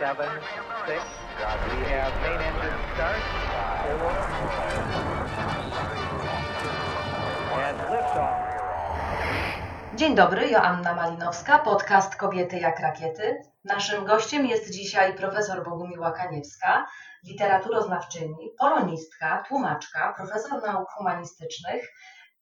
seven, six. We have main engine start. Four. And liftoff. Dzień dobry, Joanna Malinowska, podcast Kobiety jak rakiety. Naszym gościem jest dzisiaj profesor Bogumiła Kaniewska, literaturoznawczyni, polonistka, tłumaczka, profesor nauk humanistycznych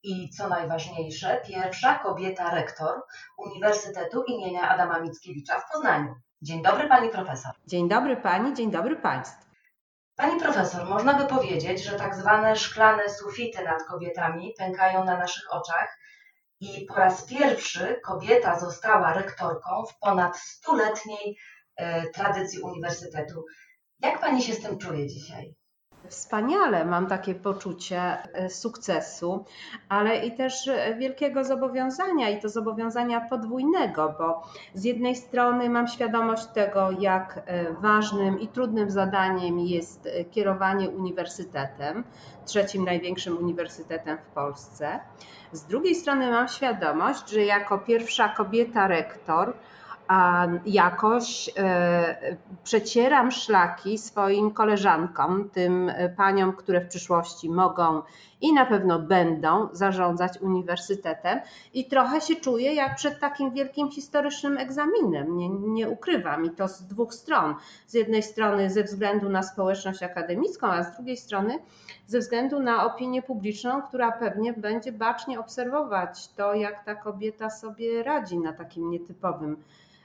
i co najważniejsze, pierwsza kobieta rektor Uniwersytetu imienia Adama Mickiewicza w Poznaniu. Dzień dobry pani profesor. Dzień dobry pani, dzień dobry państwu. Pani profesor, można by powiedzieć, że tak zwane szklane sufity nad kobietami pękają na naszych oczach i po raz pierwszy kobieta została rektorką w ponad stuletniej e, tradycji uniwersytetu. Jak pani się z tym czuje dzisiaj? Wspaniale, mam takie poczucie e, sukcesu, ale i też e, wielkiego zobowiązania, i to zobowiązania podwójnego, bo z jednej strony mam świadomość tego, jak e, ważnym i trudnym zadaniem jest kierowanie uniwersytetem, trzecim największym uniwersytetem w Polsce. Z drugiej strony mam świadomość, że jako pierwsza kobieta rektor, jakoś e, przecieram szlaki swoim koleżankom, tym paniom, które w przyszłości mogą i na pewno będą zarządzać uniwersytetem i trochę się czuję jak przed takim wielkim historycznym egzaminem. Nie, nie ukrywam i to z dwóch stron. Z jednej strony ze względu na społeczność akademicką, a z drugiej strony ze względu na opinię publiczną, która pewnie będzie bacznie obserwować to, jak ta kobieta sobie radzi na takim nietypowym E,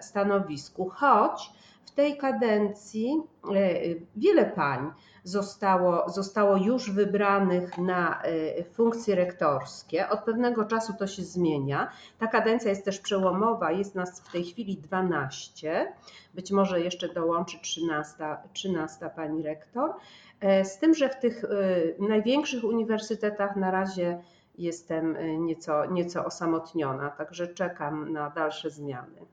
stanowisku, choć w tej kadencji e, wiele pań zostało, zostało już wybranych na e, funkcje rektorskie. Od pewnego czasu to się zmienia. Ta kadencja jest też przełomowa, jest nas w tej chwili 12, być może jeszcze dołączy 13, 13 pani rektor. Z tym, że w tych największych uniwersytetach na razie jestem y, nieco, nieco osamotniona, także czekam na dalsze zmiany.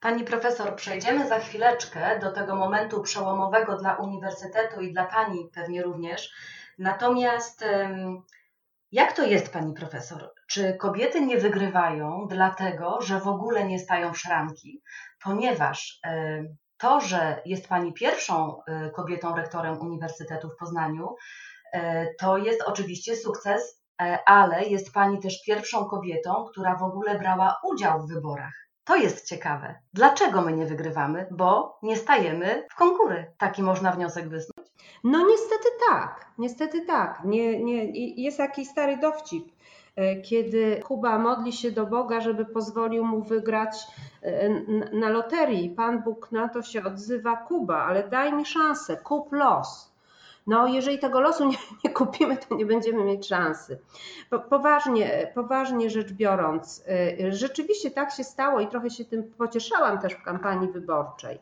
Pani profesor, przejdziemy za chwileczkę do tego momentu przełomowego dla uniwersytetu i dla Pani pewnie również. Natomiast jak to jest, Pani profesor? Czy kobiety nie wygrywają dlatego, że w ogóle nie stają w szranki? Ponieważ to, że jest Pani pierwszą y, kobietą rektorem Uniwersytetu w Poznaniu, y, to jest oczywiście sukces E, ale jest Pani też pierwszą kobietą, która w ogóle brała udział w wyborach. To jest ciekawe. Dlaczego my nie wygrywamy? Bo nie stajemy w konkury. Taki można wniosek wysnuć? No niestety tak, niestety tak. Nie, nie, jest jakiś stary dowcip, e, kiedy Kuba modli się do Boga, żeby pozwolił mu wygrać e, na loterii. Pan Bóg na to się odzywa Kuba, ale daj mi szansę, kup los. No, jeżeli tego losu nie, nie kupimy, to nie będziemy mieć szansy. Poważnie, poważnie rzecz biorąc, y, rzeczywiście tak się stało i trochę się tym pocieszałam też w kampanii wyborczej,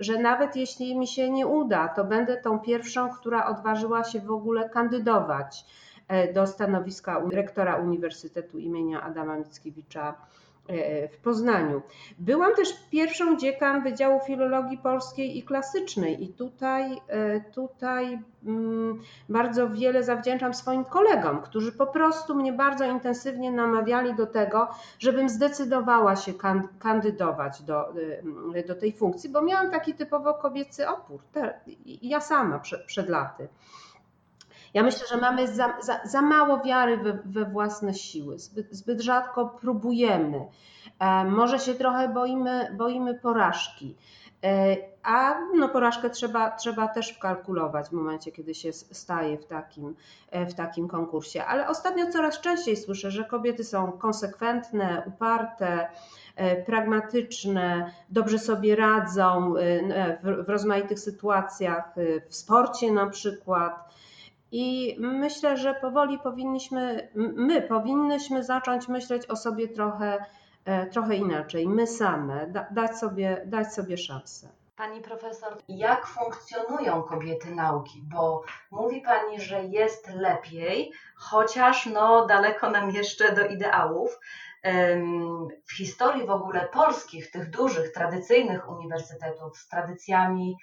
że nawet jeśli mi się nie uda, to będę tą pierwszą, która odważyła się w ogóle kandydować e, do stanowiska rektora Uniwersytetu imienia Adama Mickiewicza w Poznaniu. Byłam też pierwszą dziekan Wydziału Filologii Polskiej i Klasycznej i tutaj, e, tutaj mm, bardzo wiele zawdzięczam swoim kolegom, którzy po prostu mnie bardzo intensywnie namawiali do tego, żebym zdecydowała się kandydować do, e, do tej funkcji, bo miałam taki typowo kobiecy opór, ja sama przed, przed laty. Ja myślę, że mamy za, za, za mało wiary we, we własne siły, zbyt, zbyt, rzadko próbujemy. E, może się trochę boimy, boimy porażki. E, a no, porażkę trzeba, trzeba też wkalkulować w momencie, kiedy się staje w takim, e, w takim konkursie. Ale ostatnio coraz częściej słyszę, że kobiety są konsekwentne, uparte, pragmatyczne, dobrze sobie radzą w, w rozmaitych sytuacjach, w sporcie na przykład. I myślę, że powoli powinniśmy, my powinnyśmy zacząć myśleć o sobie trochę, e, trochę inaczej, my same, dać sobie, dać sobie szansę. Pani profesor, jak funkcjonują kobiety nauki? Bo mówi Pani, że jest lepiej, chociaż no, daleko nam jeszcze do ideałów. W historii w ogóle polskich, tych dużych, tradycyjnych uniwersytetów z tradycjami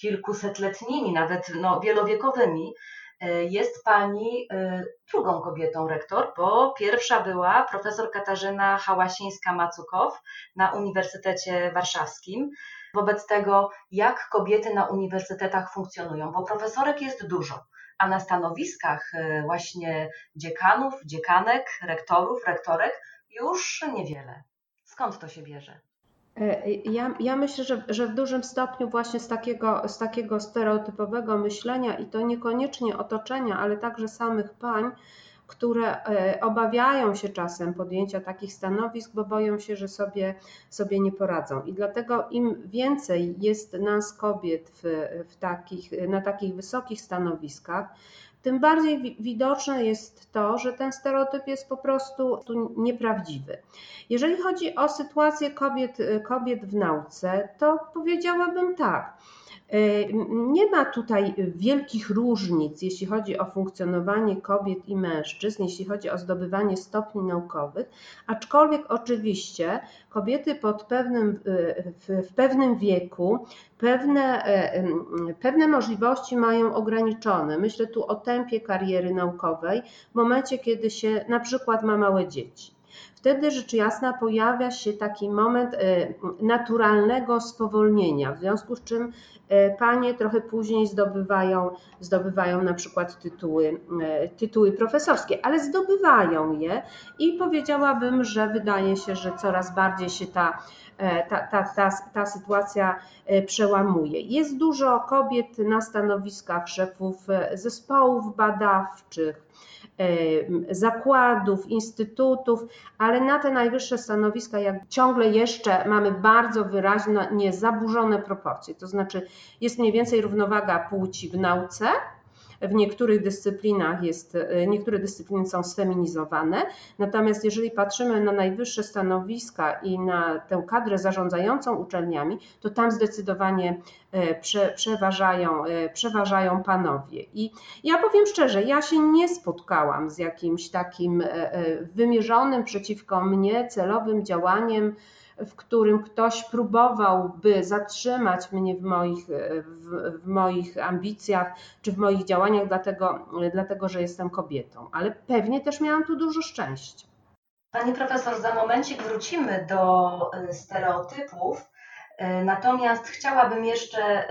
kilkusetletnimi, nawet no, wielowiekowymi, E, jest Pani e, drugą kobietą rektor, bo pierwsza była profesor Katarzyna Hałasińska-Macukow na Uniwersytecie Warszawskim. Wobec tego, jak kobiety na uniwersytetach funkcjonują, bo profesorek jest dużo, a na stanowiskach e, właśnie dziekanów, dziekanek, rektorów, rektorek już niewiele. Skąd to się bierze? E, ja, ja myślę, że, że w dużym stopniu właśnie z takiego, z takiego stereotypowego myślenia i to niekoniecznie otoczenia, ale także samych pań, które e, obawiają się czasem podjęcia takich stanowisk, bo boją się, że sobie, sobie nie poradzą. I dlatego im więcej jest nas kobiet w, w takich, na takich wysokich stanowiskach, tym bardziej widoczne jest to, że ten stereotyp jest po prostu nieprawdziwy. Jeżeli chodzi o sytuację kobiet, kobiet w nauce, to powiedziałabym tak. E, nie ma tutaj wielkich różnic, jeśli chodzi o funkcjonowanie kobiet i mężczyzn, jeśli chodzi o zdobywanie stopni naukowych, aczkolwiek oczywiście kobiety pod pewnym, w, pewnym wieku pewne, e, pewne możliwości mają ograniczone. Myślę tu o tempie kariery naukowej w momencie, kiedy się na przykład ma małe dzieci. Wtedy rzecz jasna pojawia się taki moment e, naturalnego spowolnienia, w związku z czym e, panie trochę później zdobywają, zdobywają na przykład tytuły, e, tytuły profesorskie, ale zdobywają je i powiedziałabym, że wydaje się, że coraz bardziej się ta, ta, ta, ta, ta sytuacja przełamuje. Jest dużo kobiet na stanowiskach szefów zespołów badawczych, zakładów, instytutów, ale na te najwyższe stanowiska jak ciągle jeszcze mamy bardzo wyraźnie zaburzone proporcje. To znaczy jest mniej więcej równowaga płci w nauce, w niektórych dyscyplinach jest, e, niektóre dyscypliny są sfeminizowane, natomiast jeżeli patrzymy na najwyższe stanowiska i na tę kadrę zarządzającą uczelniami, to tam zdecydowanie e, prze, przeważają, e, przeważają panowie. I ja powiem szczerze, ja się nie spotkałam z jakimś takim wymierzonym przeciwko mnie celowym działaniem, w którym ktoś próbowałby zatrzymać mnie w moich, w, w, moich ambicjach czy w moich działaniach, dlatego, dlatego że jestem kobietą. Ale pewnie też miałam tu dużo szczęścia. Pani profesor, za momencik wrócimy do e, stereotypów, e, natomiast chciałabym jeszcze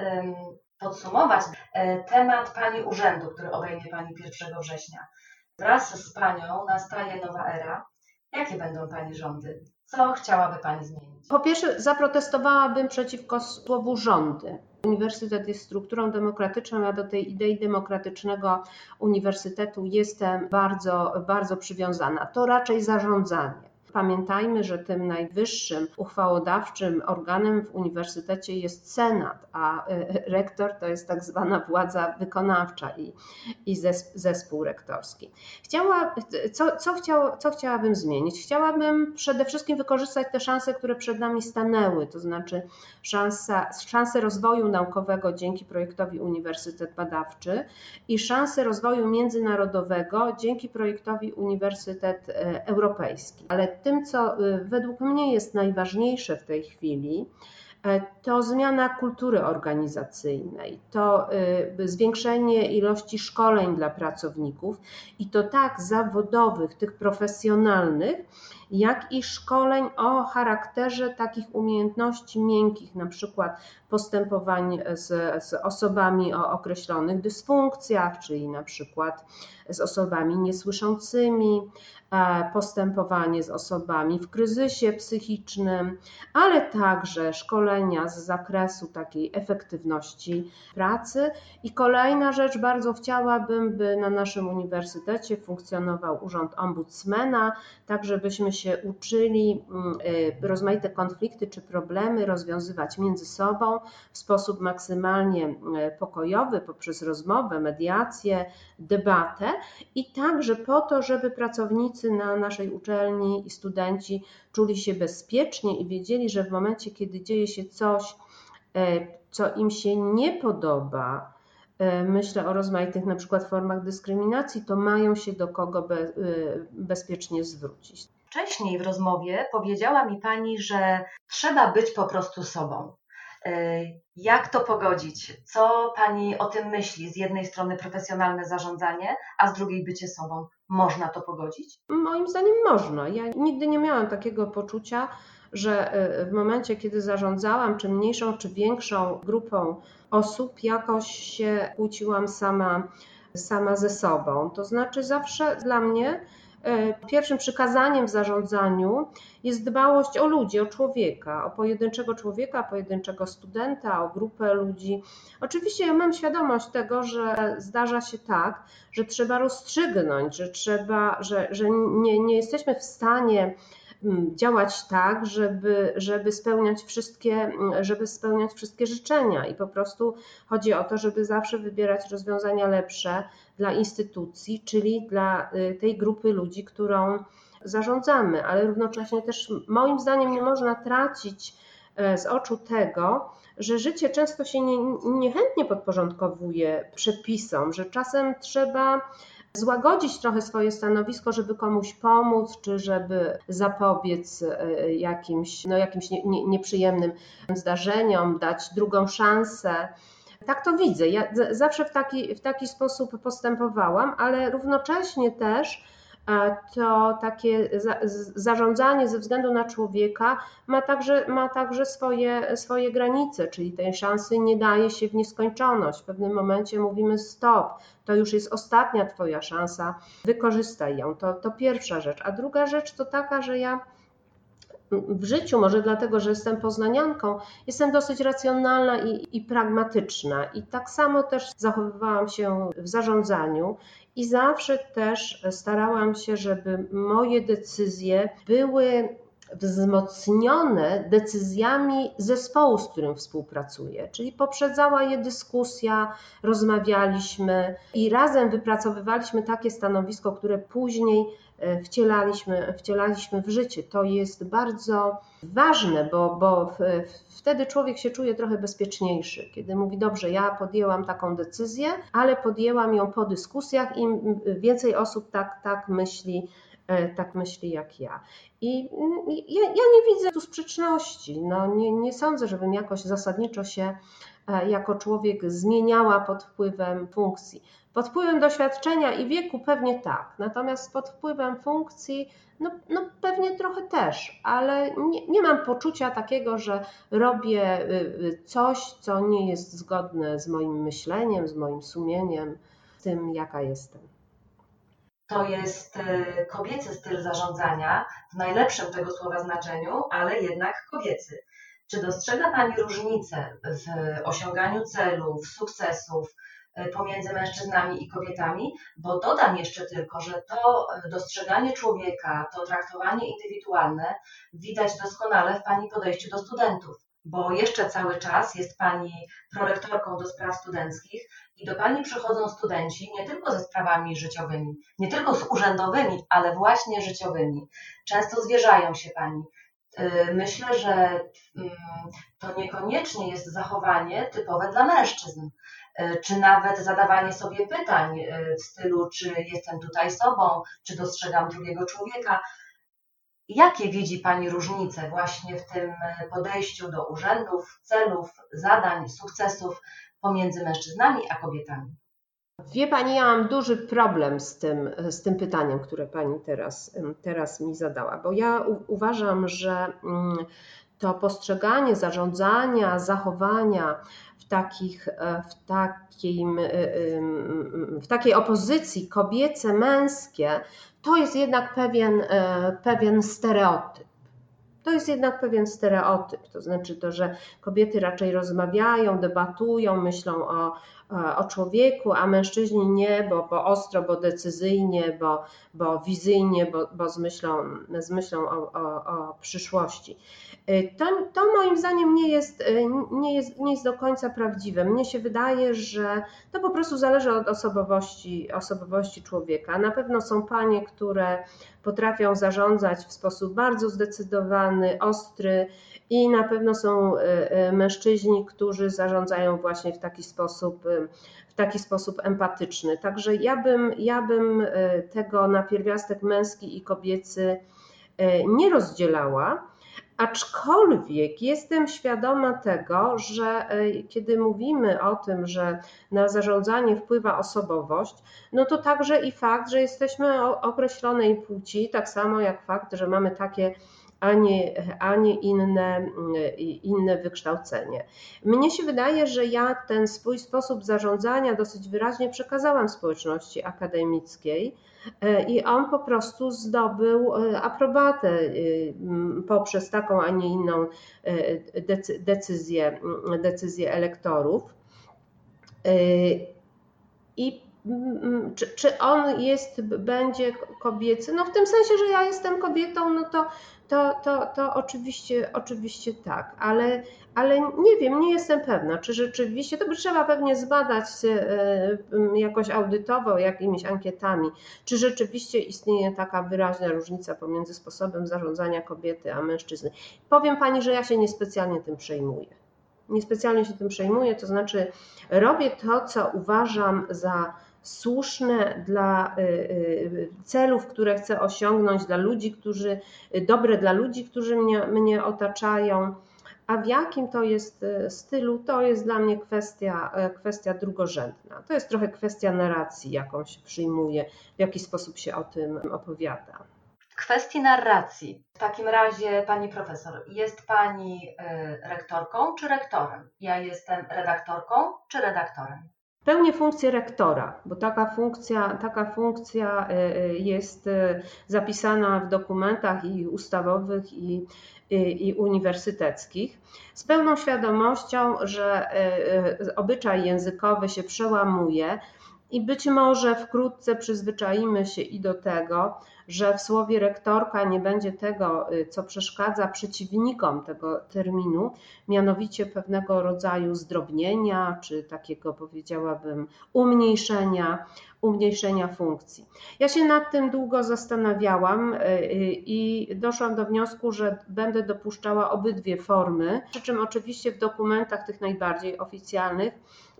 podsumować e, temat Pani urzędu, który obejmie Pani 1 września. Wraz z Panią nastaje nowa era. Jakie będą Pani rządy? Co chciałaby Pani zmienić? Po pierwsze, zaprotestowałabym przeciwko słowu rządy. Uniwersytet jest strukturą demokratyczną, ja do tej idei demokratycznego uniwersytetu jestem bardzo, bardzo przywiązana. To raczej zarządzanie. Pamiętajmy, że tym najwyższym uchwałodawczym organem w uniwersytecie jest senat, a e, rektor to jest tak zwana władza wykonawcza i, i zespół rektorski. Chciała, co, co, co chciałabym zmienić? Chciałabym przede wszystkim wykorzystać te szanse, które przed nami stanęły, to znaczy szansa, szanse rozwoju naukowego dzięki projektowi Uniwersytet Badawczy i szanse rozwoju międzynarodowego dzięki projektowi Uniwersytet e, Europejski. Ale tym, co y, według mnie jest najważniejsze w tej chwili, e, to zmiana kultury organizacyjnej, to y, zwiększenie ilości szkoleń dla pracowników i to tak zawodowych, tych profesjonalnych, jak i szkoleń o charakterze takich umiejętności miękkich, na przykład postępowań z, z osobami o określonych dysfunkcjach, czyli na przykład z osobami niesłyszącymi, e, postępowanie z osobami w kryzysie psychicznym, ale także szkolenia z zakresu takiej efektywności pracy. I kolejna rzecz, bardzo chciałabym, by na naszym uniwersytecie funkcjonował urząd ombudsmana, tak żebyśmy się uczyli mm, y, rozmaite konflikty czy problemy rozwiązywać między sobą w sposób maksymalnie y, pokojowy, poprzez rozmowę, mediację, debatę i także po to, żeby pracownicy na naszej uczelni i studenci czuli się bezpiecznie i wiedzieli, że w momencie, kiedy dzieje się coś, y, co im się nie podoba, myślę o rozmaitych na przykład formach dyskryminacji, to mają się do kogo be, bezpiecznie zwrócić. Wcześniej w rozmowie powiedziała mi Pani, że trzeba być po prostu sobą. Jak to pogodzić? Co Pani o tym myśli? Z jednej strony profesjonalne zarządzanie, a z drugiej bycie sobą. Można to pogodzić? Moim zdaniem można. Ja nigdy nie miałam takiego poczucia, że e, w momencie, kiedy zarządzałam, czy mniejszą, czy większą grupą osób, jakoś się kłóciłam sama, sama ze sobą. To znaczy, zawsze dla mnie e, pierwszym przykazaniem w zarządzaniu jest dbałość o ludzi, o człowieka, o pojedynczego człowieka, pojedynczego studenta, o grupę ludzi. Oczywiście ja mam świadomość tego, że zdarza się tak, że trzeba rozstrzygnąć, że trzeba, że, że nie, nie jesteśmy w stanie Mm, działać tak, żeby, żeby, spełniać wszystkie, mm, żeby spełniać wszystkie życzenia i po prostu chodzi o to, żeby zawsze wybierać rozwiązania lepsze dla instytucji, czyli dla y, tej grupy ludzi, którą zarządzamy, ale równocześnie też moim zdaniem nie można tracić e, z oczu tego, że życie często się nie, niechętnie podporządkowuje przepisom, że czasem trzeba złagodzić trochę swoje stanowisko, żeby komuś pomóc, czy żeby zapobiec e, jakimś, no, jakimś nie, nie, nieprzyjemnym zdarzeniom, dać drugą szansę. Tak to widzę. Ja zawsze w taki, w taki sposób postępowałam, ale równocześnie też to takie zarządzanie ze względu na człowieka ma także, ma także swoje, swoje granice, czyli tej szansy nie daje się w nieskończoność. W pewnym momencie mówimy stop, to już jest ostatnia Twoja szansa, wykorzystaj ją. To, to pierwsza rzecz. A druga rzecz to taka, że ja w życiu, może dlatego, że jestem poznanianką, jestem dosyć racjonalna i, i, pragmatyczna. I tak samo też zachowywałam się w zarządzaniu. I zawsze też starałam się, żeby moje decyzje były wzmocnione decyzjami zespołu, z którym współpracuję. Czyli poprzedzała je dyskusja, rozmawialiśmy i razem wypracowywaliśmy takie stanowisko, które później wcielaliśmy, wcielaliśmy w życie. To jest bardzo ważne, bo, bo wtedy człowiek się czuje trochę bezpieczniejszy, kiedy mówi: Dobrze, ja podjęłam taką decyzję, ale podjęłam ją po dyskusjach i więcej osób tak, tak myśli E, tak myśli jak ja. I ja, ja nie widzę tu sprzeczności. No, nie, nie sądzę, żebym jakoś zasadniczo się e, jako człowiek zmieniała pod wpływem funkcji. Pod wpływem doświadczenia i wieku pewnie tak, natomiast pod wpływem funkcji no, no pewnie trochę też, ale nie, nie mam poczucia takiego, że robię y, y, coś, co nie jest zgodne z moim myśleniem, z moim sumieniem, z tym, jaka jestem to jest e, kobiecy styl zarządzania w najlepszym tego słowa znaczeniu, ale jednak kobiecy. Czy dostrzega Pani różnicę w osiąganiu celów, sukcesów pomiędzy mężczyznami i kobietami? Bo dodam jeszcze tylko, że to e, dostrzeganie człowieka, to traktowanie indywidualne widać doskonale w Pani podejściu do studentów bo jeszcze cały czas jest Pani prorektorką do spraw studenckich i do Pani przychodzą studenci nie tylko ze sprawami życiowymi, nie tylko z urzędowymi, ale właśnie życiowymi. Często zwierzają się Pani. Y, myślę, że mm, to niekoniecznie jest zachowanie typowe dla mężczyzn, czy nawet zadawanie sobie pytań y, w stylu, czy jestem tutaj sobą, czy dostrzegam drugiego człowieka. Jakie widzi Pani różnice właśnie w tym podejściu do urzędów, celów, zadań, sukcesów pomiędzy mężczyznami a kobietami? Wie Pani, ja mam duży problem z tym, z tym pytaniem, które Pani teraz, teraz mi zadała, bo ja u, uważam, że mm, to postrzeganie zarządzania, zachowania w, takich, e, w, takim, e, w takiej opozycji kobiece, męskie, to jest jednak pewien, e, pewien stereotyp. To jest jednak pewien stereotyp, to znaczy to, że kobiety raczej rozmawiają, debatują, myślą o, o człowieku, a mężczyźni nie, bo, bo ostro, bo decyzyjnie, bo, bo wizyjnie, bo, bo z myślą, z myślą o, o, o przyszłości. Y, to, to moim zdaniem nie jest, y, nie, jest, nie jest do końca prawdziwe. Mnie się wydaje, że to po prostu zależy od osobowości, osobowości człowieka. Na pewno są panie, które potrafią zarządzać w sposób bardzo zdecydowany, ostry i na pewno są y, mężczyźni, którzy zarządzają właśnie w taki sposób, w taki sposób empatyczny. Także ja bym, ja bym tego na pierwiastek męski i kobiecy nie rozdzielała Aczkolwiek jestem świadoma tego, że e, kiedy mówimy o tym, że na zarządzanie wpływa osobowość, no to także i fakt, że jesteśmy określonej płci, tak samo jak fakt, że mamy takie a nie, a nie inne, inne wykształcenie. Mnie się wydaje, że ja ten swój sposób zarządzania dosyć wyraźnie przekazałam społeczności akademickiej e, i on po prostu zdobył e, aprobatę e, poprzez taką, a nie inną decyzję, decyzję elektorów. I czy, czy on jest, będzie kobiecy? No w tym sensie, że ja jestem kobietą, no to, to, to, to oczywiście, oczywiście tak, ale, ale nie wiem, nie jestem pewna, czy rzeczywiście, to by trzeba pewnie zbadać e, jakoś audytowo, jakimiś ankietami, czy rzeczywiście istnieje taka wyraźna różnica pomiędzy sposobem zarządzania kobiety a mężczyzny. Powiem Pani, że ja się niespecjalnie tym przejmuję. Niespecjalnie się tym przejmuję, to znaczy robię to, co uważam za słuszne dla y, y, celów, które chcę osiągnąć, dla ludzi, którzy, dobre dla ludzi, którzy mnie, mnie otaczają. A w jakim to jest y, stylu, to jest dla mnie kwestia, kwestia drugorzędna. To jest trochę kwestia narracji, jaką się przyjmuje, w jaki sposób się o tym opowiada. W kwestii narracji, w takim razie pani profesor, jest pani rektorką czy rektorem? Ja jestem redaktorką czy redaktorem? Pełnię funkcję rektora, bo taka funkcja, taka funkcja e, e, jest e, zapisana w dokumentach i ustawowych, i, i, i uniwersyteckich, z pełną świadomością, że obyczaj językowy się przełamuje i być może wkrótce przyzwyczaimy się i do tego, że w słowie rektorka nie będzie tego, y, co przeszkadza przeciwnikom tego terminu, mianowicie pewnego rodzaju zdrobnienia, czy takiego powiedziałabym umniejszenia, umniejszenia funkcji. Ja się nad tym długo zastanawiałam y, y, i doszłam do wniosku, że będę dopuszczała obydwie formy, przy czym oczywiście w dokumentach tych najbardziej oficjalnych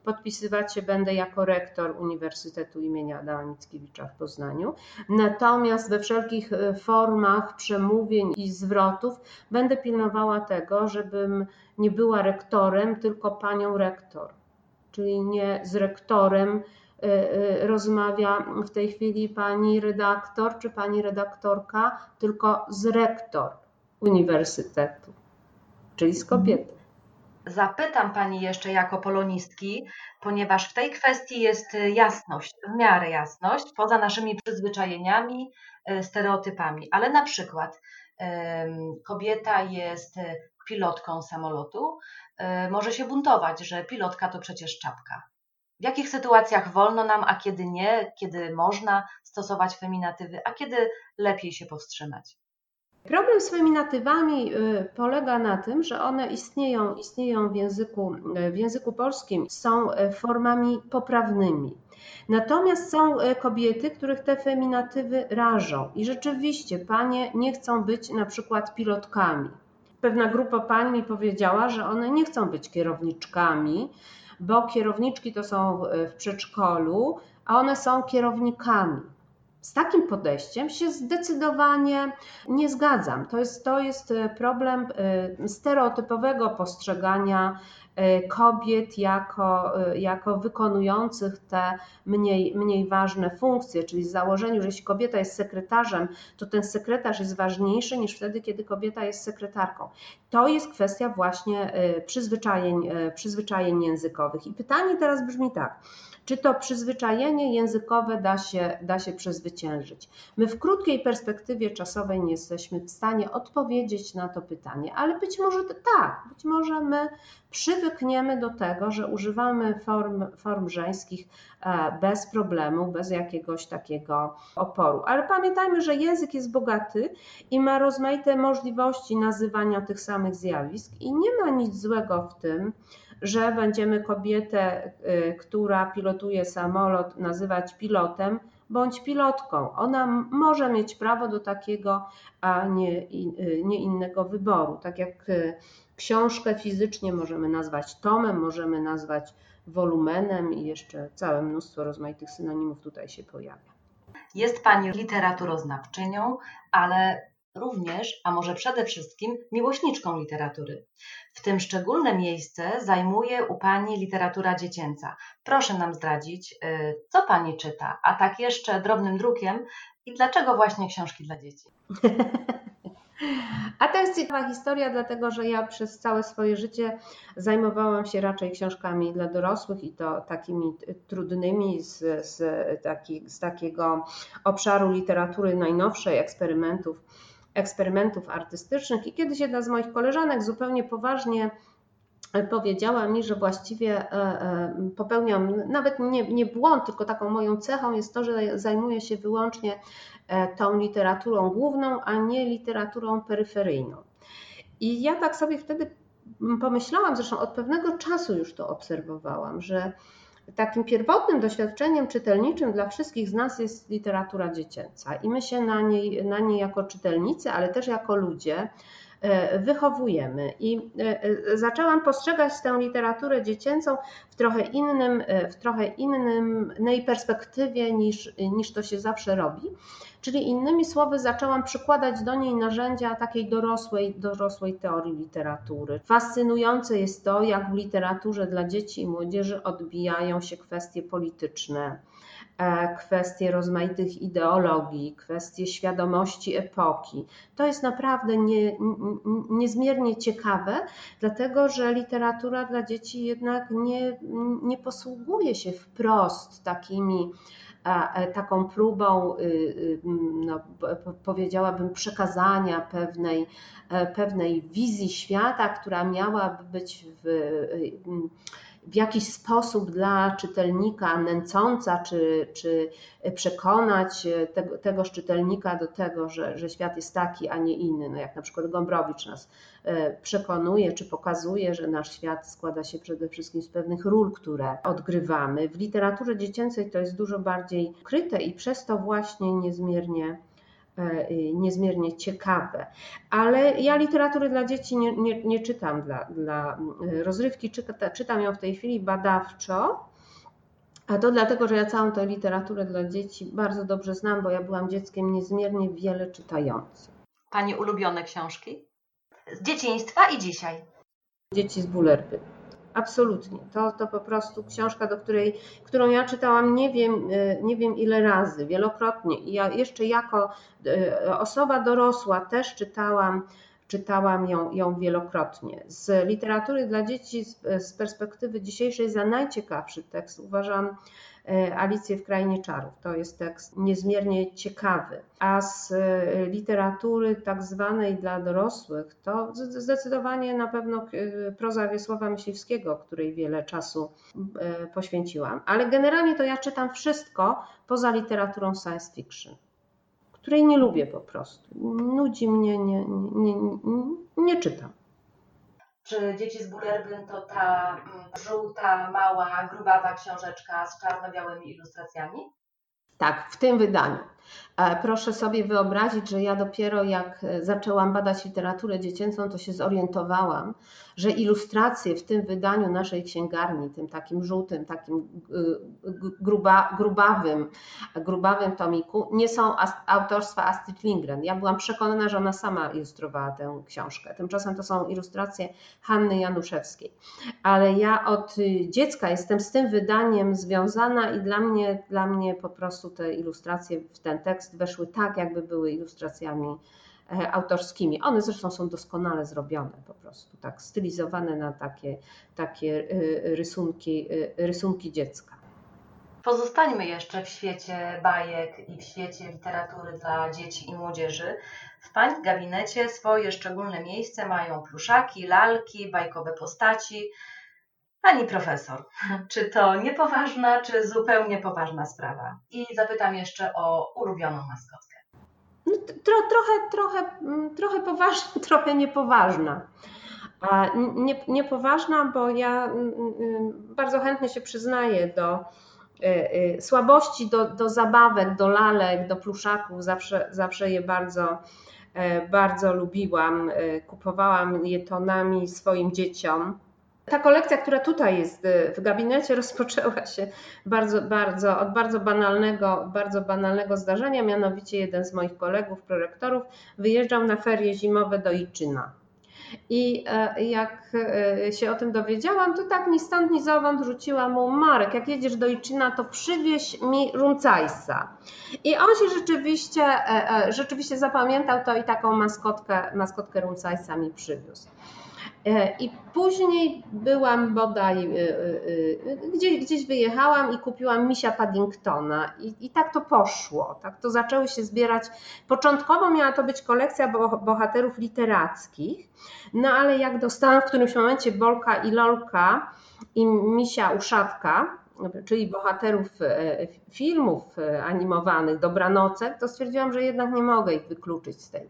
podpisywać się będę jako rektor Uniwersytetu imienia Adama Mickiewicza w Poznaniu. Natomiast we wszelkich e, formach przemówień i zwrotów będę pilnowała tego, żebym nie była rektorem, tylko panią rektor. Czyli nie z rektorem e, e, rozmawia w tej chwili pani redaktor czy pani redaktorka, tylko z rektor uniwersytetu, czyli z kobietą. Zapytam Pani jeszcze jako polonistki, ponieważ w tej kwestii jest y, jasność, w miarę jasność, poza naszymi przyzwyczajeniami, y, stereotypami, ale na przykład kobieta jest y, pilotką samolotu, może się buntować, że pilotka to przecież czapka. W jakich sytuacjach wolno nam, a kiedy nie, kiedy można stosować feminatywy, a kiedy lepiej się powstrzymać? Problem z feminatywami y, polega na tym, że one istnieją, istnieją w, języku, w języku polskim, są e, formami poprawnymi. Natomiast są kobiety, których te feminatywy rażą i rzeczywiście panie nie chcą być na przykład pilotkami. Pewna grupa pań mi powiedziała, że one nie chcą być kierowniczkami, bo kierowniczki to są w przedszkolu, a one są kierownikami. Z takim podejściem się zdecydowanie nie zgadzam. To jest, to jest e, problem e, stereotypowego postrzegania e, kobiet jako, jako wykonujących te mniej, mniej ważne funkcje, czyli z założeniu, że jeśli kobieta jest sekretarzem, to ten sekretarz jest ważniejszy niż wtedy, kiedy kobieta jest sekretarką. To jest kwestia właśnie przyzwyczajeń, przyzwyczajeń językowych. I pytanie teraz brzmi tak czy to przyzwyczajenie językowe da się, da się przezwyciężyć? My w krótkiej perspektywie czasowej nie jesteśmy w stanie odpowiedzieć na to pytanie, ale być może tak, być może my przywykniemy do tego, że używamy form, form żeńskich e, bez problemu, bez jakiegoś takiego oporu. Ale pamiętajmy, że język jest bogaty i ma rozmaite możliwości nazywania tych samych zjawisk i nie ma nic złego w tym, że będziemy kobietę, y, która pilotuje samolot, nazywać pilotem bądź pilotką. Ona może mieć prawo do takiego, a nie, y, nie innego wyboru. Tak jak y, książkę fizycznie możemy nazwać tomem, możemy nazwać wolumenem i jeszcze całe mnóstwo rozmaitych synonimów tutaj się pojawia. Jest Pani literaturoznawczynią, ale również, a może przede wszystkim, miłośniczką literatury. W tym szczególne miejsce zajmuje u Pani literatura dziecięca. Proszę nam zdradzić, y, co Pani czyta, a tak jeszcze drobnym drukiem i dlaczego właśnie książki dla dzieci? A to jest ciekawa historia, dlatego że ja przez całe swoje życie zajmowałam się raczej książkami dla dorosłych i to takimi trudnymi z, z, taki, z takiego obszaru literatury najnowszej, eksperymentów, eksperymentów artystycznych. I kiedyś jedna z moich koleżanek zupełnie poważnie powiedziała mi, że właściwie e, e, popełniam nawet nie, nie błąd, tylko taką moją cechą jest to, że zajmuję się wyłącznie e, tą literaturą główną, a nie literaturą peryferyjną. I ja tak sobie wtedy pomyślałam, zresztą od pewnego czasu już to obserwowałam, że takim pierwotnym doświadczeniem czytelniczym dla wszystkich z nas jest literatura dziecięca i my się na niej, na niej jako czytelnicy, ale też jako ludzie wychowujemy. I e, e, zaczęłam postrzegać tę literaturę dziecięcą w trochę innym, w trochę innej perspektywie niż, niż to się zawsze robi. Czyli innymi słowy, zaczęłam przykładać do niej narzędzia takiej dorosłej, dorosłej teorii literatury. Fascynujące jest to, jak w literaturze dla dzieci i młodzieży odbijają się kwestie polityczne E, kwestie rozmaitych ideologii, kwestie świadomości epoki. To jest naprawdę nie, niezmiernie ciekawe, dlatego że literatura dla dzieci jednak nie, nie posługuje się wprost takimi e, taką próbą, y, y, no, powiedziałabym, przekazania pewnej, e, pewnej wizji świata, która miałaby być w w jakiś sposób dla czytelnika nęcąca, czy, czy przekonać tego, tegoż czytelnika do tego, że, że świat jest taki, a nie inny. No jak na przykład Gombrowicz nas e, przekonuje, czy pokazuje, że nasz świat składa się przede wszystkim z pewnych ról, które odgrywamy. W literaturze dziecięcej to jest dużo bardziej kryte i przez to właśnie niezmiernie E, niezmiernie ciekawe. Ale ja literatury dla dzieci nie, nie, nie czytam dla, dla e, rozrywki, czytam ją w tej chwili badawczo. A to dlatego, że ja całą tę literaturę dla dzieci bardzo dobrze znam, bo ja byłam dzieckiem niezmiernie wiele czytającym. Pani ulubione książki? Z dzieciństwa i dzisiaj. Dzieci z Bullerby. Absolutnie. To, to po prostu książka, do której, którą ja czytałam nie wiem, e, nie wiem ile razy, wielokrotnie. I ja jeszcze jako e, osoba dorosła też czytałam, czytałam ją, ją wielokrotnie. Z literatury dla dzieci z, z perspektywy dzisiejszej za najciekawszy tekst uważam Alicję w Krainie Czarów. To jest tekst niezmiernie ciekawy. A z e, literatury tak zwanej dla dorosłych to zdecydowanie na pewno e, proza Wiesława Myśliwskiego, której wiele czasu poświęciłam. Ale generalnie to ja czytam wszystko poza literaturą science fiction której nie lubię po prostu. Nudzi mnie, nie, nie, nie, nie czytam. Czy Dzieci z Bullerbyn to ta mm, żółta, mała, grubawa książeczka z czarno-białymi ilustracjami? Tak, w tym wydaniu. E, proszę sobie wyobrazić, że ja dopiero jak e, zaczęłam badać literaturę dziecięcą, to się zorientowałam, że ilustracje w tym wydaniu naszej księgarni, tym takim żółtym, takim e, gruba, grubawym, grubawym tomiku, nie są autorstwa Astrid Lindgren. Ja byłam przekonana, że ona sama ilustrowała tę książkę. Tymczasem to są ilustracje Hanny Januszewskiej. Ale ja od dziecka jestem z tym wydaniem związana i dla mnie, dla mnie po prostu te ilustracje w ten tekst weszły tak, jakby były ilustracjami e, autorskimi. One zresztą są doskonale zrobione po prostu, tak stylizowane na takie, takie e, rysunki, e, rysunki dziecka. Pozostańmy jeszcze w świecie bajek i w świecie literatury dla dzieci i młodzieży. W Pani gabinecie swoje szczególne miejsce mają pluszaki, lalki, bajkowe postaci. Pani profesor, czy to niepoważna, czy zupełnie poważna sprawa? I zapytam jeszcze o ulubioną maskotkę. No, tro, trochę, trochę, mm, trochę poważna, trochę niepoważna. A nie, niepoważna, bo ja mm, mm, bardzo chętnie się przyznaję do y, y, słabości, do, do zabawek, do lalek, do pluszaków. Zawsze, zawsze je bardzo, e, bardzo lubiłam. E, kupowałam je tonami swoim dzieciom Ta kolekcja, która tutaj jest y, w gabinecie, rozpoczęła się bardzo, bardzo, od bardzo banalnego, bardzo banalnego zdarzenia. Mianowicie jeden z moich kolegów, prorektorów, wyjeżdżał na ferie zimowe do Iczyna. I e, jak e, się o tym dowiedziałam, to tak ni stąd, ni zowąd rzuciłam mu Marek, jak jedziesz do Iczyna, to przywieź mi runcajsa. I on się rzeczywiście, e, rzeczywiście zapamiętał to i taką maskotkę, maskotkę runcajsa mi przywiózł. E, I później byłam bodaj, e, e, gdzieś, gdzieś wyjechałam i kupiłam misia Paddingtona I, i tak to poszło. Tak to zaczęły się zbierać. Początkowo miała to być kolekcja bohaterów literackich, no ale jak dostałam w którymś momencie Bolka i Lolka i misia Uszatka, czyli bohaterów filmów animowanych, Dobranocek, to stwierdziłam, że jednak nie mogę ich wykluczyć z tej,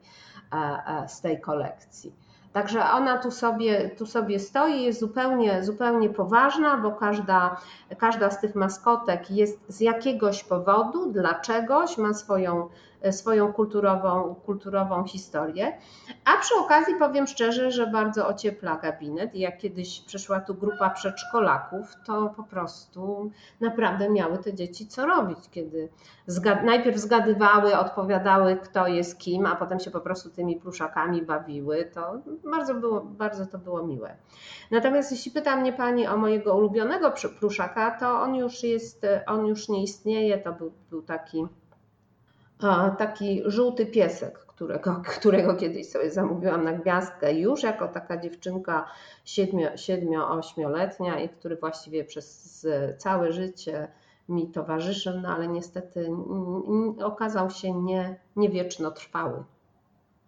z tej kolekcji. Także ona tu sobie, tu sobie stoi, jest zupełnie, zupełnie poważna, bo każda, każda z tych maskotek jest z jakiegoś powodu, dlaczegoś, ma swoją swoją kulturową, kulturową historię. A przy okazji powiem szczerze, że bardzo ociepla gabinet. Jak kiedyś przyszła tu grupa przedszkolaków, to po prostu naprawdę miały te dzieci co robić, kiedy zgad najpierw zgadywały, odpowiadały kto jest kim, a potem się po prostu tymi pluszakami bawiły. To bardzo, było, bardzo to było miłe. Natomiast jeśli pyta mnie Pani o mojego ulubionego pluszaka, to on już jest, on już nie istnieje. To był, był taki taki żółty piesek, którego, którego kiedyś sobie zamówiłam na gwiazdkę już jako taka dziewczynka 7-8-letnia i który właściwie przez całe życie mi towarzyszył, no ale niestety okazał się nie, nie wieczno trwały.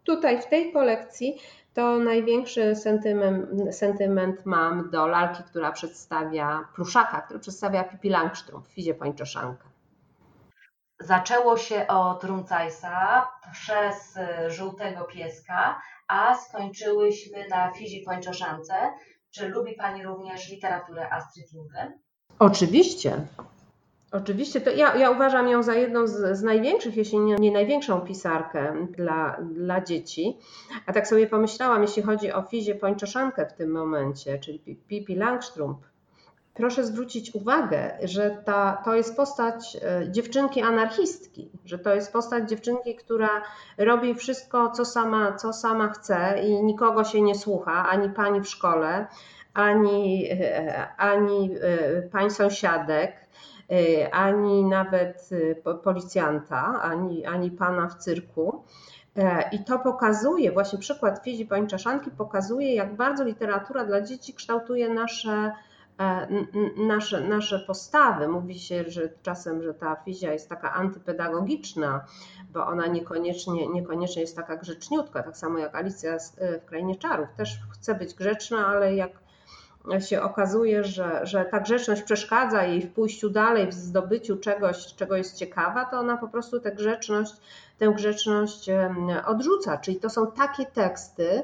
Tutaj w tej kolekcji to największy sentyment, sentyment mam do lalki, która przedstawia pluszaka, który przedstawia Pippi Langstrumpf Fizie Pończoszanka. Zaczęło się od Runcajsa przez y, żółtego pieska, a skończyłyśmy na Fizi Pończoszance. Czy lubi Pani również literaturę Astrid Lindgren? Oczywiście. Oczywiście, to ja, ja uważam ją za jedną z, z największych, jeśli nie, nie, największą pisarkę dla, dla dzieci. A tak sobie pomyślałam, jeśli chodzi o Fizie Pończoszankę w tym momencie, czyli Pippi Langstrumpf, proszę zwrócić uwagę, że ta, to jest postać e, dziewczynki anarchistki, że to jest postać dziewczynki, która robi wszystko, co sama, co sama chce i nikogo się nie słucha, ani pani w szkole, ani, e, ani e, pań sąsiadek, ani nawet policjanta, ani, ani pana w cyrku. I to pokazuje, właśnie przykład Fizi Pańczaszanki pokazuje, jak bardzo literatura dla dzieci kształtuje nasze nasze, nasze postawy. Mówi się, że czasem, że ta fizja jest taka antypedagogiczna, bo ona niekoniecznie, niekoniecznie jest taka grzeczniutka, tak samo jak Alicja e, w Krainie Czarów. Też chce być grzeczna, ale jak się okazuje, że, że ta grzeczność przeszkadza jej w pójściu dalej, w zdobyciu czegoś, czego jest ciekawa, to ona po prostu tę grzeczność, tę grzeczność odrzuca. Czyli to są takie teksty,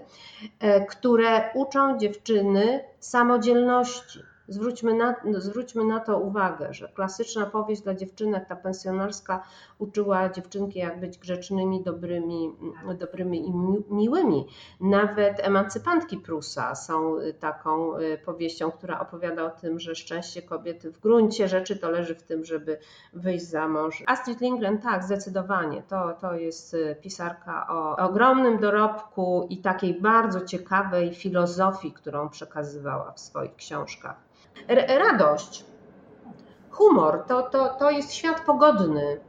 e, które uczą dziewczyny samodzielności Zwróćmy na, zwróćmy na to uwagę, że klasyczna powieść dla dziewczynek, ta pensjonarska, uczyła dziewczynki, jak być grzecznymi, dobrymi, dobrymi i miłymi. Nawet emancypantki Prusa są taką y, powieścią, która opowiada o tym, że szczęście kobiety w gruncie rzeczy to leży w tym, żeby wyjść za mąż. Astrid Lindgren, tak, zdecydowanie. To, to jest y, pisarka o ogromnym dorobku i takiej bardzo ciekawej filozofii, którą przekazywała w swoich książkach radość, humor to, to, to jest świat pogodny.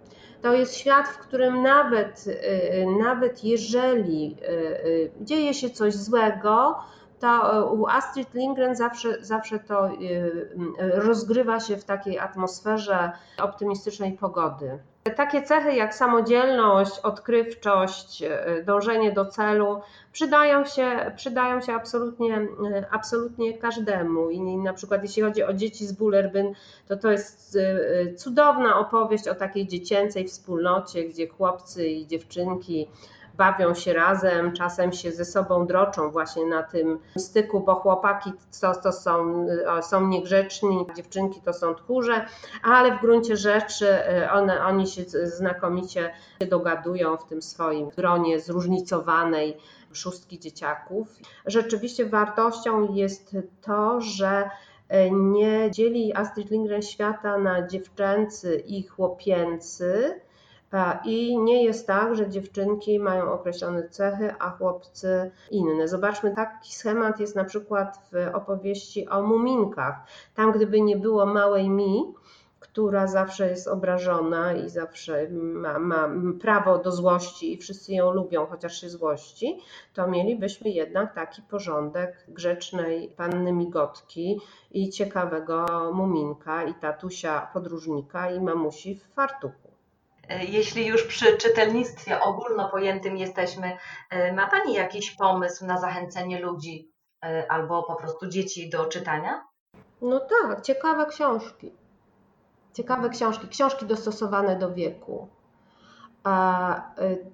To jest świat, w którym nawet, y, nawet jeżeli y, y, dzieje się coś złego, to u Astrid Lindgren zawsze, zawsze to rozgrywa się w takiej atmosferze optymistycznej pogody. Takie cechy jak samodzielność, odkrywczość, e, dążenie do celu przydają się, przydają się absolutnie, e, absolutnie każdemu. I na przykład jeśli chodzi o dzieci z Bullerbyn, to to jest e, cudowna opowieść o takiej dziecięcej wspólnocie, gdzie chłopcy i dziewczynki bawią się razem, czasem się ze sobą droczą właśnie na tym styku, bo chłopaki to, to są, są niegrzeczni, dziewczynki to są tchórze, ale w gruncie rzeczy one, oni się znakomicie dogadują w tym swoim gronie zróżnicowanej szóstki dzieciaków. Rzeczywiście wartością jest to, że nie dzieli Astrid Lindgren świata na dziewczęcy i chłopięcy. I nie jest tak, że dziewczynki mają określone cechy, a chłopcy inne. Zobaczmy, taki schemat jest na przykład w opowieści o muminkach. Tam, gdyby nie było małej mi, która zawsze jest obrażona i zawsze ma, ma, prawo do złości i wszyscy ją lubią, chociaż się złości, to mielibyśmy jednak taki porządek grzecznej panny migotki i ciekawego muminka i tatusia podróżnika i mamusi w fartuchu. Jeśli już przy czytelnictwie ogólnopojętym jesteśmy, e, ma Pani jakiś pomysł na zachęcenie ludzi e, albo po prostu dzieci do czytania? No tak, ciekawe książki ciekawe książki, książki dostosowane do wieku.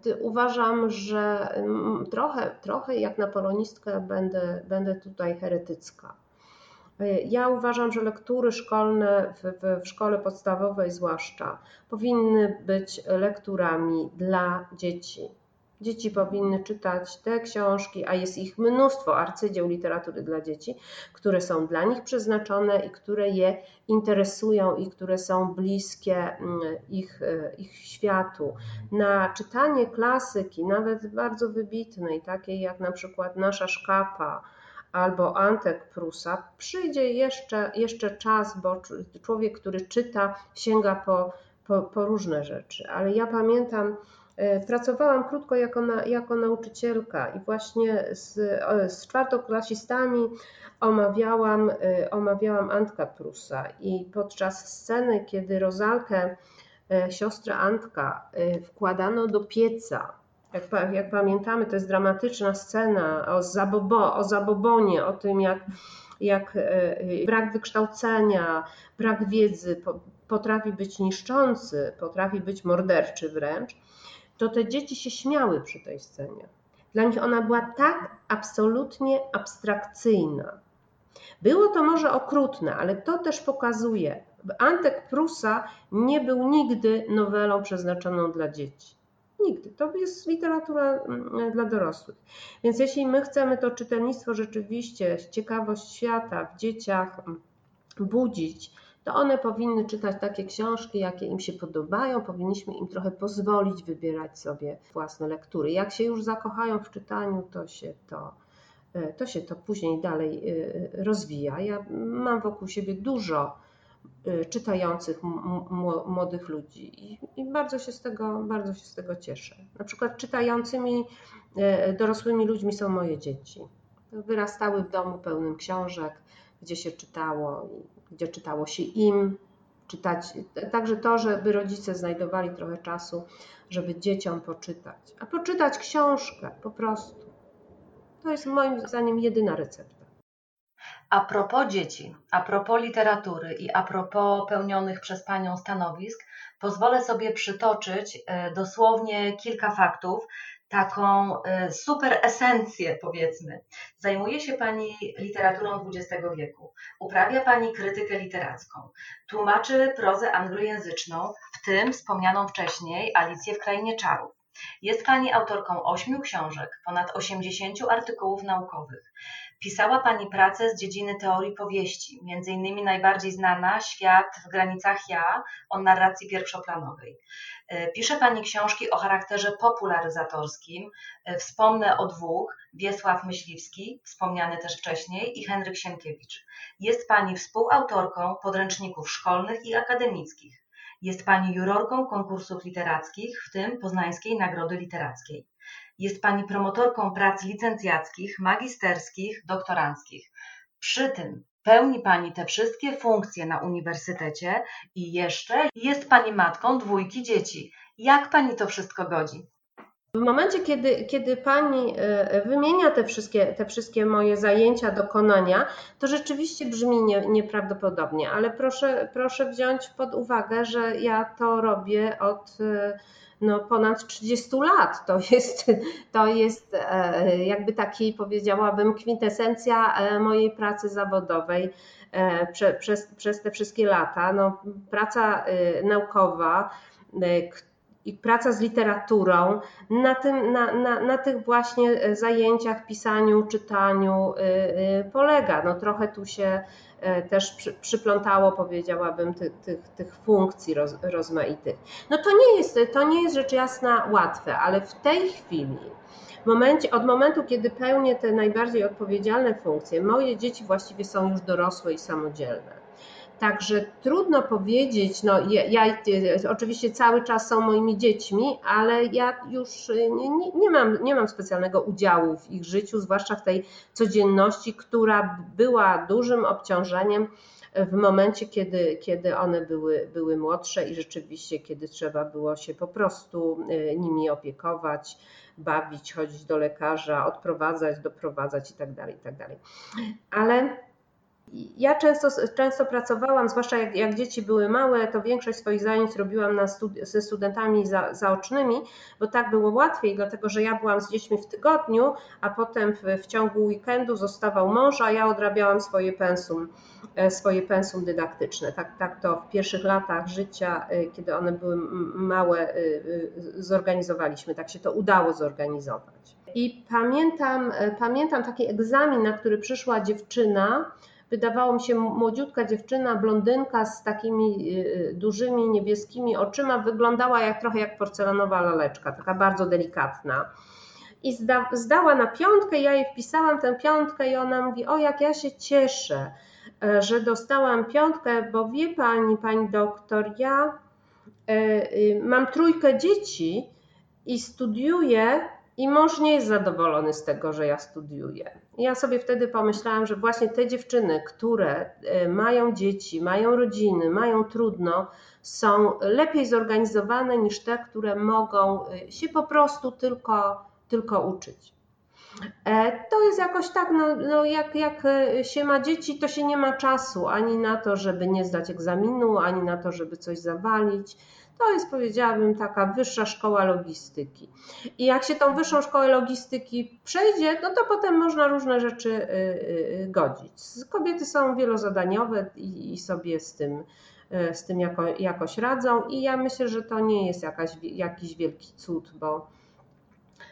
Y, uważam, że mm, trochę, trochę jak na polonistkę będę, będę tutaj heretycka. Y, ja uważam, że lektury szkolne w, w, w szkole podstawowej zwłaszcza powinny być lekturami dla dzieci Dzieci powinny czytać te książki, a jest ich mnóstwo arcydzieł literatury dla dzieci, które są dla nich przeznaczone i które je interesują i które są bliskie mm, ich, e, ich światu. Na czytanie klasyki, nawet bardzo wybitnej, takiej jak na przykład Nasza Szkapa, albo Antek Prusa, przyjdzie jeszcze, jeszcze czas, bo człowiek, który czyta, sięga po, po, po różne rzeczy. Ale ja pamiętam, E, pracowałam krótko jako, na, jako nauczycielka i właśnie z, z czwartoklasistami omawiałam, e, omawiałam Antka Prusa i podczas sceny, kiedy Rozalkę, e, siostrę Antka, wkładano do pieca, jak, jak pamiętamy, to jest dramatyczna scena o, zabobo, o zabobonie, o tym jak, jak brak wykształcenia, brak wiedzy potrafi być niszczący, potrafi być morderczy wręcz to te dzieci się śmiały przy tej scenie. Dla nich ona była tak absolutnie abstrakcyjna. Było to może okrutne, ale to też pokazuje, Antek Prusa nie był nigdy nowelą przeznaczoną dla dzieci. Nigdy. To jest literatura mm, dla dorosłych. Więc jeśli my chcemy to czytelnictwo rzeczywiście, ciekawość świata w dzieciach mm, budzić, to one powinny czytać takie książki, jakie im się podobają. Powinniśmy im trochę pozwolić wybierać sobie własne lektury. Jak się już zakochają w czytaniu, to się to, e, to, się to później dalej e, rozwija. Ja mam wokół siebie dużo czytających młodych ludzi i, bardzo, się z tego, bardzo się z tego cieszę. Na przykład czytającymi dorosłymi ludźmi są moje dzieci. Wyrastały w domu pełnym książek, gdzie się czytało gdzie czytało się im, czytać. Także to, żeby rodzice znajdowali trochę czasu, żeby dzieciom poczytać. A poczytać książkę po prostu. To jest moim zdaniem jedyna recepta. A propos dzieci, a propos literatury i a propos pełnionych przez Panią stanowisk, pozwolę sobie przytoczyć e, dosłownie kilka faktów, taką y, super esencję, powiedzmy. Zajmuje się Pani literaturą XX wieku, uprawia Pani krytykę literacką, tłumaczy prozę anglojęzyczną, w tym wspomnianą wcześniej Alicję w Krainie Czarów. Jest Pani autorką ośmiu książek, ponad 80 artykułów naukowych. Pisała Pani pracę z dziedziny teorii powieści, między innymi najbardziej znana Świat w granicach ja o narracji pierwszoplanowej. E, pisze Pani książki o charakterze popularyzatorskim. E, wspomnę o dwóch, Wiesław Myśliwski, wspomniany też wcześniej, i Henryk Sienkiewicz. Jest Pani współautorką podręczników szkolnych i akademickich. Jest Pani jurorką konkursów literackich, w tym Poznańskiej Nagrody Literackiej. Jest Pani promotorką prac licencjackich, magisterskich, doktoranckich. Przy tym pełni Pani te wszystkie funkcje na uniwersytecie i jeszcze jest Pani matką dwójki dzieci. Jak Pani to wszystko godzi? W momencie, kiedy, kiedy Pani e, wymienia te wszystkie, te wszystkie moje zajęcia, dokonania, to rzeczywiście brzmi nie, nieprawdopodobnie, ale proszę, proszę wziąć pod uwagę, że ja to robię od no, ponad 30 lat. To jest, to jest e, jakby taki, powiedziałabym, kwintesencja e, mojej pracy zawodowej prze, przez, przez te wszystkie lata. No, praca naukowa, i praca z literaturą na, tym, na, na, na tych właśnie zajęciach, pisaniu, czytaniu polega. No, trochę tu się E, też przy, przyplątało, powiedziałabym, tych, tych, funkcji roz, rozmaitych. No to nie, jest, to nie jest rzecz jasna łatwe, ale w tej chwili, momencie, od momentu, kiedy pełnię te najbardziej odpowiedzialne funkcje, moje dzieci właściwie są już dorosłe i samodzielne. Także trudno powiedzieć, no ja, ja, oczywiście cały czas są moimi dziećmi, ale ja już nie, nie, nie, mam, nie mam specjalnego udziału w ich życiu, zwłaszcza w tej codzienności, która była dużym obciążeniem w momencie, kiedy, kiedy one były, były młodsze i rzeczywiście, kiedy trzeba było się po prostu e, nimi opiekować, bawić, chodzić do lekarza, odprowadzać, doprowadzać itd. Tak itd. Tak ale ja często, często pracowałam, zwłaszcza jak, jak, dzieci były małe, to większość swoich zajęć robiłam studi ze studentami za, zaocznymi, bo tak było łatwiej, dlatego że ja byłam z dziećmi w tygodniu, a potem w, w ciągu weekendu zostawał mąż, a ja odrabiałam swoje pensum, e, swoje pensum dydaktyczne. Tak, tak to w pierwszych latach życia, e, kiedy one były małe, e, zorganizowaliśmy, tak się to udało zorganizować. I pamiętam, pamiętam taki egzamin, na który przyszła dziewczyna, wydawało mi się młodziutka dziewczyna, blondynka z takimi y, y, dużymi niebieskimi oczyma, wyglądała jak trochę jak porcelanowa laleczka, taka bardzo delikatna. I zda, zdała na piątkę, ja jej wpisałam tę piątkę i ona mówi, o jak ja się cieszę, e, że dostałam piątkę, bo wie pani, pani doktor, ja e, y, mam trójkę dzieci i studiuję i mąż nie jest zadowolony z tego, że ja studiuję. ja sobie wtedy pomyślałam, że właśnie te dziewczyny, które e, mają dzieci, mają rodziny, mają trudno, są lepiej zorganizowane niż te, które mogą e, się po prostu tylko, tylko uczyć. E, to jest jakoś tak, no, no jak, jak się ma dzieci, to się nie ma czasu ani na to, żeby nie zdać egzaminu, ani na to, żeby coś zawalić to jest, powiedziałabym, taka wyższa szkoła logistyki. I jak się tą wyższą szkołę logistyki przejdzie, no to potem można różne rzeczy y, y, godzić. Kobiety są wielozadaniowe i sobie z tym, y, z tym jako, jakoś radzą i ja myślę, że to nie jest jakaś, jakiś wielki cud, bo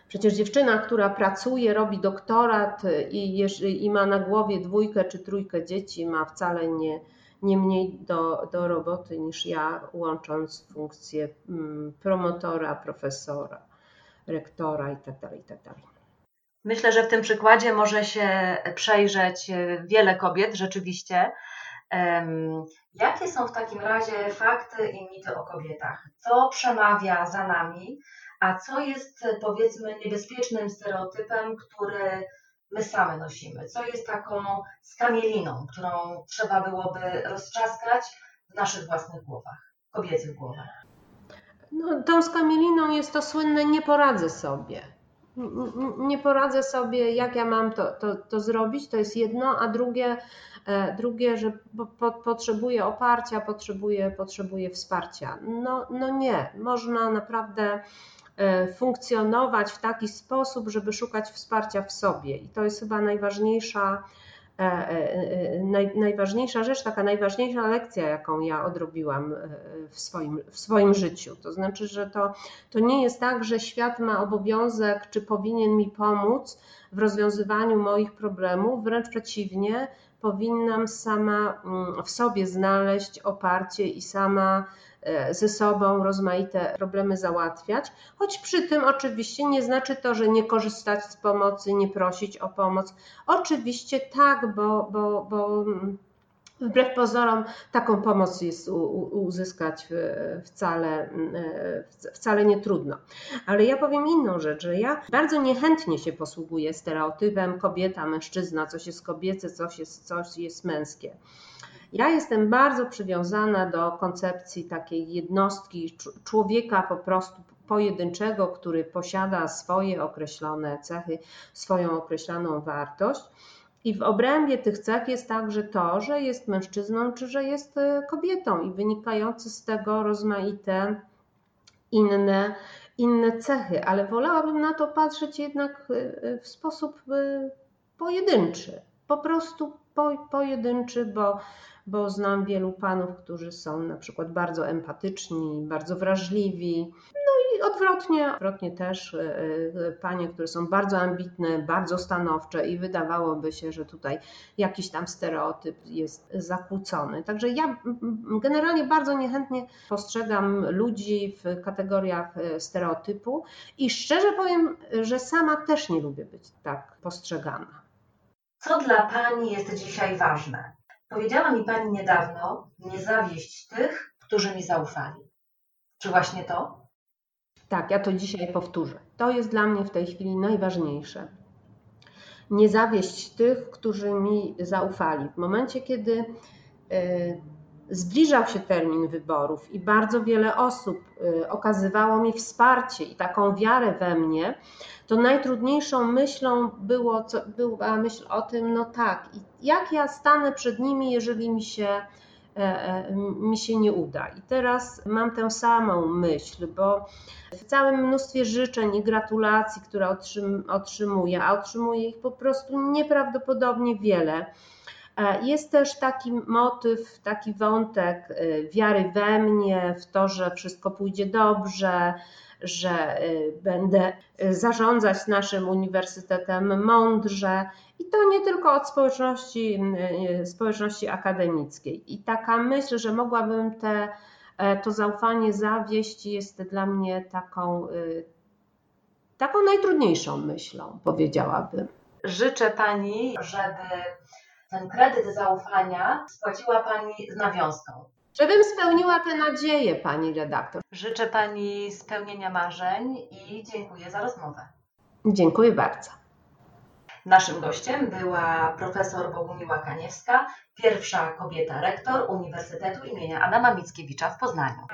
Przecież dziewczyna, która pracuje, robi doktorat i, i ma na głowie dwójkę czy trójkę dzieci, ma wcale nie, nie mniej do, do roboty niż ja, łącząc funkcje mm, promotora, profesora, rektora itd. Tak itd. Tak Myślę, że w tym przykładzie może się przejrzeć e, wiele kobiet rzeczywiście. Jakie są w takim razie fakty i mity o kobietach? Co przemawia za nami, a co jest powiedzmy niebezpiecznym stereotypem, który my same nosimy, co jest taką skamieliną, którą trzeba byłoby roztrzaskać w naszych własnych głowach, kobiecych głowach. No, tą skamieliną jest to słynne nie poradzę sobie. Nie poradzę sobie, jak ja mam to, to, to zrobić, to jest jedno, a drugie, e, drugie że po, potrzebuję oparcia, potrzebuję, potrzebuję wsparcia. No, no nie, można naprawdę funkcjonować w taki sposób, żeby szukać wsparcia w sobie. I to jest chyba najważniejsza, e, e, naj, najważniejsza rzecz, taka najważniejsza lekcja, jaką ja odrobiłam w swoim, w swoim życiu. To znaczy, że to, to nie jest tak, że świat ma obowiązek, czy powinien mi pomóc w rozwiązywaniu moich problemów, wręcz przeciwnie, powinnam sama mm, w sobie znaleźć oparcie i sama E, ze sobą rozmaite problemy załatwiać, choć przy tym oczywiście nie znaczy to, że nie korzystać z pomocy, nie prosić o pomoc. Oczywiście tak, bo, bo, bo wbrew pozorom taką pomoc jest uzyskać wcale, wcale nie trudno. Ale ja powiem inną rzecz, że ja bardzo niechętnie się posługuję stereotypem kobieta, mężczyzna, coś jest kobiece, coś jest, coś jest męskie. Ja jestem bardzo przywiązana do koncepcji takiej jednostki, człowieka po prostu pojedynczego, który posiada swoje określone cechy, swoją określoną wartość. I w obrębie tych cech jest także to, że jest mężczyzną czy że jest e, kobietą, i wynikające z tego rozmaite inne, inne cechy, ale wolałabym na to patrzeć jednak w sposób pojedynczy. Po prostu po, pojedynczy, bo, bo znam wielu panów, którzy są na przykład bardzo empatyczni, bardzo wrażliwi. No i odwrotnie, odwrotnie też e, e, panie, które są bardzo ambitne, bardzo stanowcze i wydawałoby się, że tutaj jakiś tam stereotyp jest zakłócony. Także ja generalnie bardzo niechętnie postrzegam ludzi w kategoriach e, stereotypu i szczerze powiem, że sama też nie lubię być tak postrzegana. Co dla Pani jest dzisiaj ważne? Powiedziała mi Pani niedawno, nie zawieść tych, którzy mi zaufali. Czy właśnie to? Tak, ja to dzisiaj powtórzę. To jest dla mnie w tej chwili najważniejsze. Nie zawieść tych, którzy mi zaufali. W momencie, kiedy y, zbliżał się termin wyborów i bardzo wiele osób y, okazywało mi wsparcie i taką wiarę we mnie, to najtrudniejszą myślą było, co, była myśl o tym, no tak, jak ja stanę przed nimi, jeżeli mi się, e, e, mi się nie uda. I teraz mam tę samą myśl, bo w całym mnóstwie życzeń i gratulacji, które otrzym, otrzymuję, a otrzymuję ich po prostu nieprawdopodobnie wiele, e, jest też taki motyw, taki wątek wiary we mnie, w to, że wszystko pójdzie dobrze, że y, będę y, zarządzać naszym uniwersytetem mądrze i to nie tylko od społeczności, y, społeczności akademickiej. I taka myśl, że mogłabym te, e, to zaufanie zawieść jest dla mnie taką, taką najtrudniejszą myślą, powiedziałabym. Życzę Pani, żeby ten kredyt zaufania spłaciła Pani z nawiązką. Żebym spełniła te nadzieje, pani redaktor. Życzę pani spełnienia marzeń i dziękuję za rozmowę. Dziękuję bardzo. Naszym gościem była profesor Bogumiła Kaniewska, pierwsza kobieta rektor Uniwersytetu imienia Adama Mickiewicza w Poznaniu.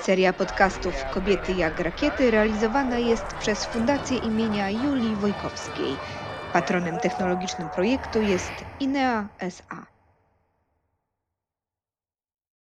Seria podcastów Kobiety jak rakiety realizowana jest przez Fundację imienia Julii Wojkowskiej. Patronem technologicznym projektu jest INEA SA.